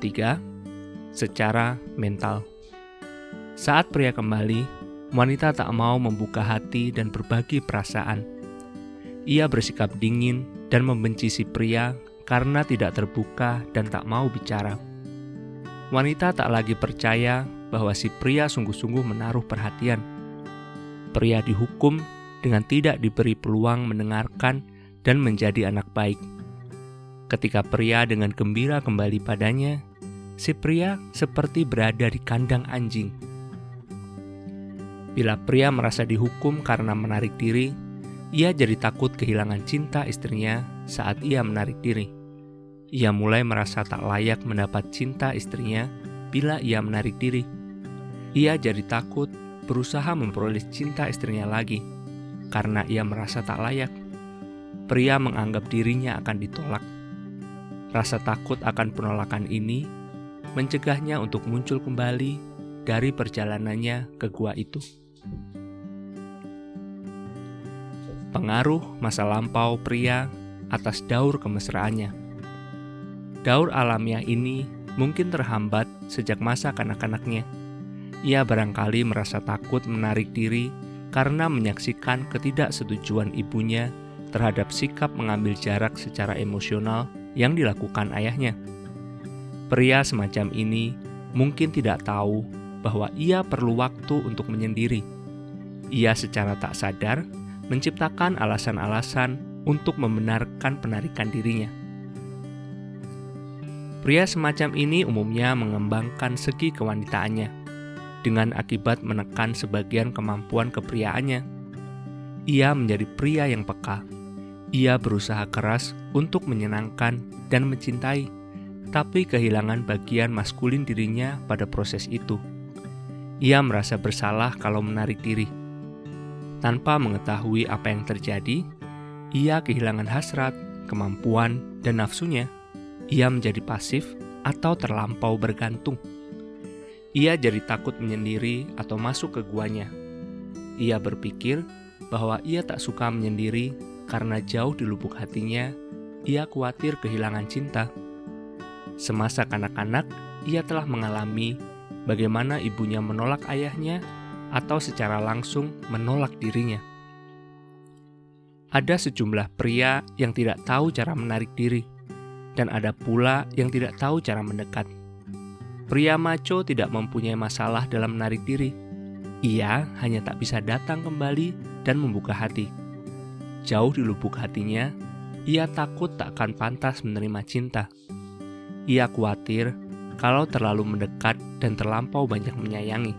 3 secara mental. Saat pria kembali, wanita tak mau membuka hati dan berbagi perasaan. Ia bersikap dingin dan membenci si pria karena tidak terbuka dan tak mau bicara. Wanita tak lagi percaya bahwa si pria sungguh-sungguh menaruh perhatian. Pria dihukum dengan tidak diberi peluang mendengarkan dan menjadi anak baik. Ketika pria dengan gembira kembali padanya, si pria seperti berada di kandang anjing. Bila pria merasa dihukum karena menarik diri, ia jadi takut kehilangan cinta istrinya saat ia menarik diri. Ia mulai merasa tak layak mendapat cinta istrinya bila ia menarik diri. Ia jadi takut berusaha memperoleh cinta istrinya lagi karena ia merasa tak layak. Pria menganggap dirinya akan ditolak. Rasa takut akan penolakan ini mencegahnya untuk muncul kembali dari perjalanannya ke gua itu. Pengaruh masa lampau pria atas daur kemesraannya. Daur alamiah ini mungkin terhambat sejak masa kanak-kanaknya. Ia barangkali merasa takut menarik diri karena menyaksikan ketidaksetujuan ibunya terhadap sikap mengambil jarak secara emosional yang dilakukan ayahnya. Pria semacam ini mungkin tidak tahu bahwa ia perlu waktu untuk menyendiri. Ia secara tak sadar menciptakan alasan-alasan untuk membenarkan penarikan dirinya. Pria semacam ini umumnya mengembangkan segi kewanitaannya dengan akibat menekan sebagian kemampuan kepriaannya. Ia menjadi pria yang peka. Ia berusaha keras untuk menyenangkan dan mencintai, tapi kehilangan bagian maskulin dirinya pada proses itu. Ia merasa bersalah kalau menarik diri. Tanpa mengetahui apa yang terjadi, ia kehilangan hasrat, kemampuan, dan nafsunya ia menjadi pasif atau terlampau bergantung. Ia jadi takut menyendiri atau masuk ke guanya. Ia berpikir bahwa ia tak suka menyendiri karena jauh di lubuk hatinya, ia khawatir kehilangan cinta. Semasa kanak-kanak, ia telah mengalami bagaimana ibunya menolak ayahnya atau secara langsung menolak dirinya. Ada sejumlah pria yang tidak tahu cara menarik diri dan ada pula yang tidak tahu cara mendekat. Pria maco tidak mempunyai masalah dalam menarik diri. Ia hanya tak bisa datang kembali dan membuka hati. Jauh di lubuk hatinya, ia takut tak akan pantas menerima cinta. Ia khawatir kalau terlalu mendekat dan terlampau banyak menyayangi.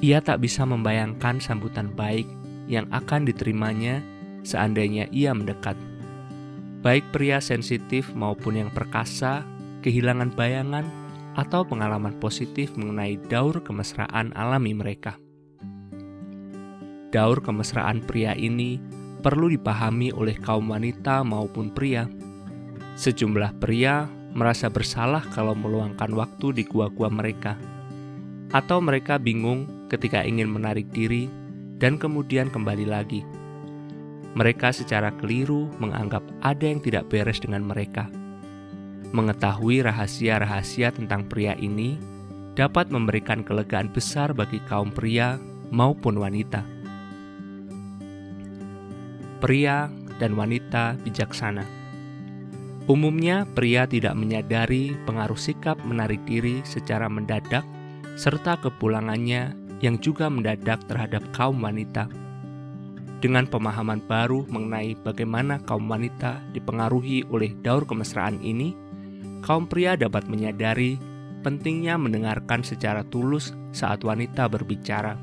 Ia tak bisa membayangkan sambutan baik yang akan diterimanya seandainya ia mendekat. Baik pria sensitif maupun yang perkasa, kehilangan bayangan, atau pengalaman positif mengenai daur kemesraan alami mereka. Daur kemesraan pria ini perlu dipahami oleh kaum wanita maupun pria. Sejumlah pria merasa bersalah kalau meluangkan waktu di gua-gua mereka, atau mereka bingung ketika ingin menarik diri dan kemudian kembali lagi mereka secara keliru menganggap ada yang tidak beres dengan mereka. Mengetahui rahasia-rahasia tentang pria ini dapat memberikan kelegaan besar bagi kaum pria maupun wanita. Pria dan wanita bijaksana. Umumnya, pria tidak menyadari pengaruh sikap menarik diri secara mendadak, serta kepulangannya yang juga mendadak terhadap kaum wanita dengan pemahaman baru mengenai bagaimana kaum wanita dipengaruhi oleh daur kemesraan ini, kaum pria dapat menyadari pentingnya mendengarkan secara tulus saat wanita berbicara.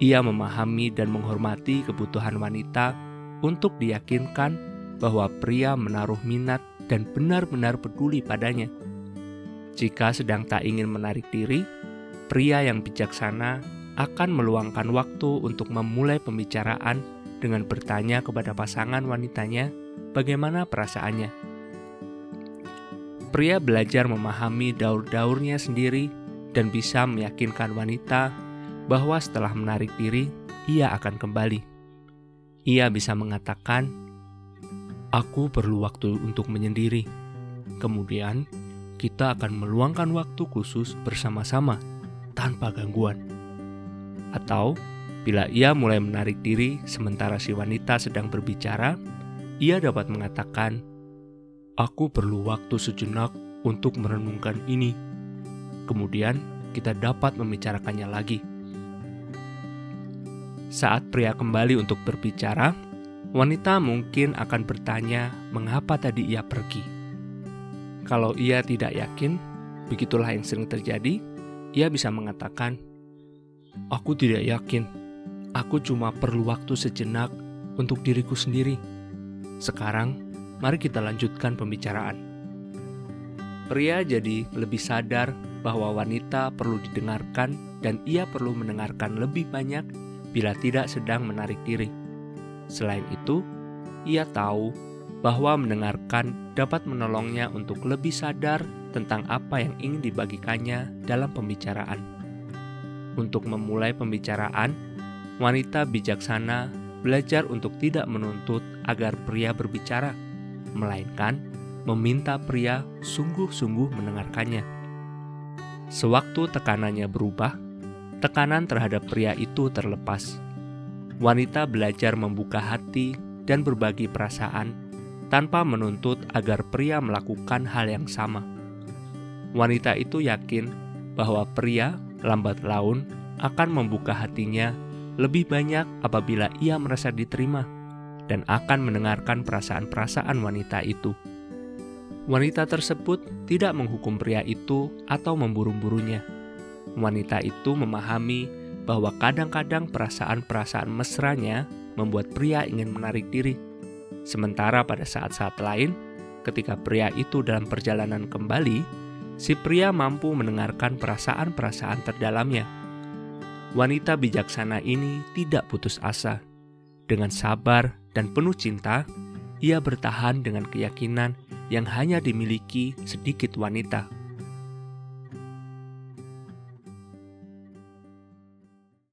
Ia memahami dan menghormati kebutuhan wanita untuk diyakinkan bahwa pria menaruh minat dan benar-benar peduli padanya. Jika sedang tak ingin menarik diri, pria yang bijaksana akan meluangkan waktu untuk memulai pembicaraan dengan bertanya kepada pasangan wanitanya bagaimana perasaannya. Pria belajar memahami daur-daurnya sendiri dan bisa meyakinkan wanita bahwa setelah menarik diri, ia akan kembali. Ia bisa mengatakan, "Aku perlu waktu untuk menyendiri." Kemudian, kita akan meluangkan waktu khusus bersama-sama tanpa gangguan. Atau bila ia mulai menarik diri sementara si wanita sedang berbicara, ia dapat mengatakan, "Aku perlu waktu sejenak untuk merenungkan ini." Kemudian kita dapat membicarakannya lagi. Saat pria kembali untuk berbicara, wanita mungkin akan bertanya mengapa tadi ia pergi. Kalau ia tidak yakin, begitulah yang sering terjadi, ia bisa mengatakan, Aku tidak yakin. Aku cuma perlu waktu sejenak untuk diriku sendiri. Sekarang, mari kita lanjutkan pembicaraan. Pria jadi lebih sadar bahwa wanita perlu didengarkan dan ia perlu mendengarkan lebih banyak bila tidak sedang menarik diri. Selain itu, ia tahu bahwa mendengarkan dapat menolongnya untuk lebih sadar tentang apa yang ingin dibagikannya dalam pembicaraan. Untuk memulai pembicaraan, wanita bijaksana belajar untuk tidak menuntut agar pria berbicara, melainkan meminta pria sungguh-sungguh mendengarkannya. Sewaktu tekanannya berubah, tekanan terhadap pria itu terlepas. Wanita belajar membuka hati dan berbagi perasaan tanpa menuntut agar pria melakukan hal yang sama. Wanita itu yakin bahwa pria lambat laun akan membuka hatinya lebih banyak apabila ia merasa diterima dan akan mendengarkan perasaan-perasaan wanita itu. Wanita tersebut tidak menghukum pria itu atau memburu-burunya. Wanita itu memahami bahwa kadang-kadang perasaan-perasaan mesranya membuat pria ingin menarik diri. Sementara pada saat-saat lain, ketika pria itu dalam perjalanan kembali, si pria mampu mendengarkan perasaan-perasaan terdalamnya. Wanita bijaksana ini tidak putus asa. Dengan sabar dan penuh cinta, ia bertahan dengan keyakinan yang hanya dimiliki sedikit wanita.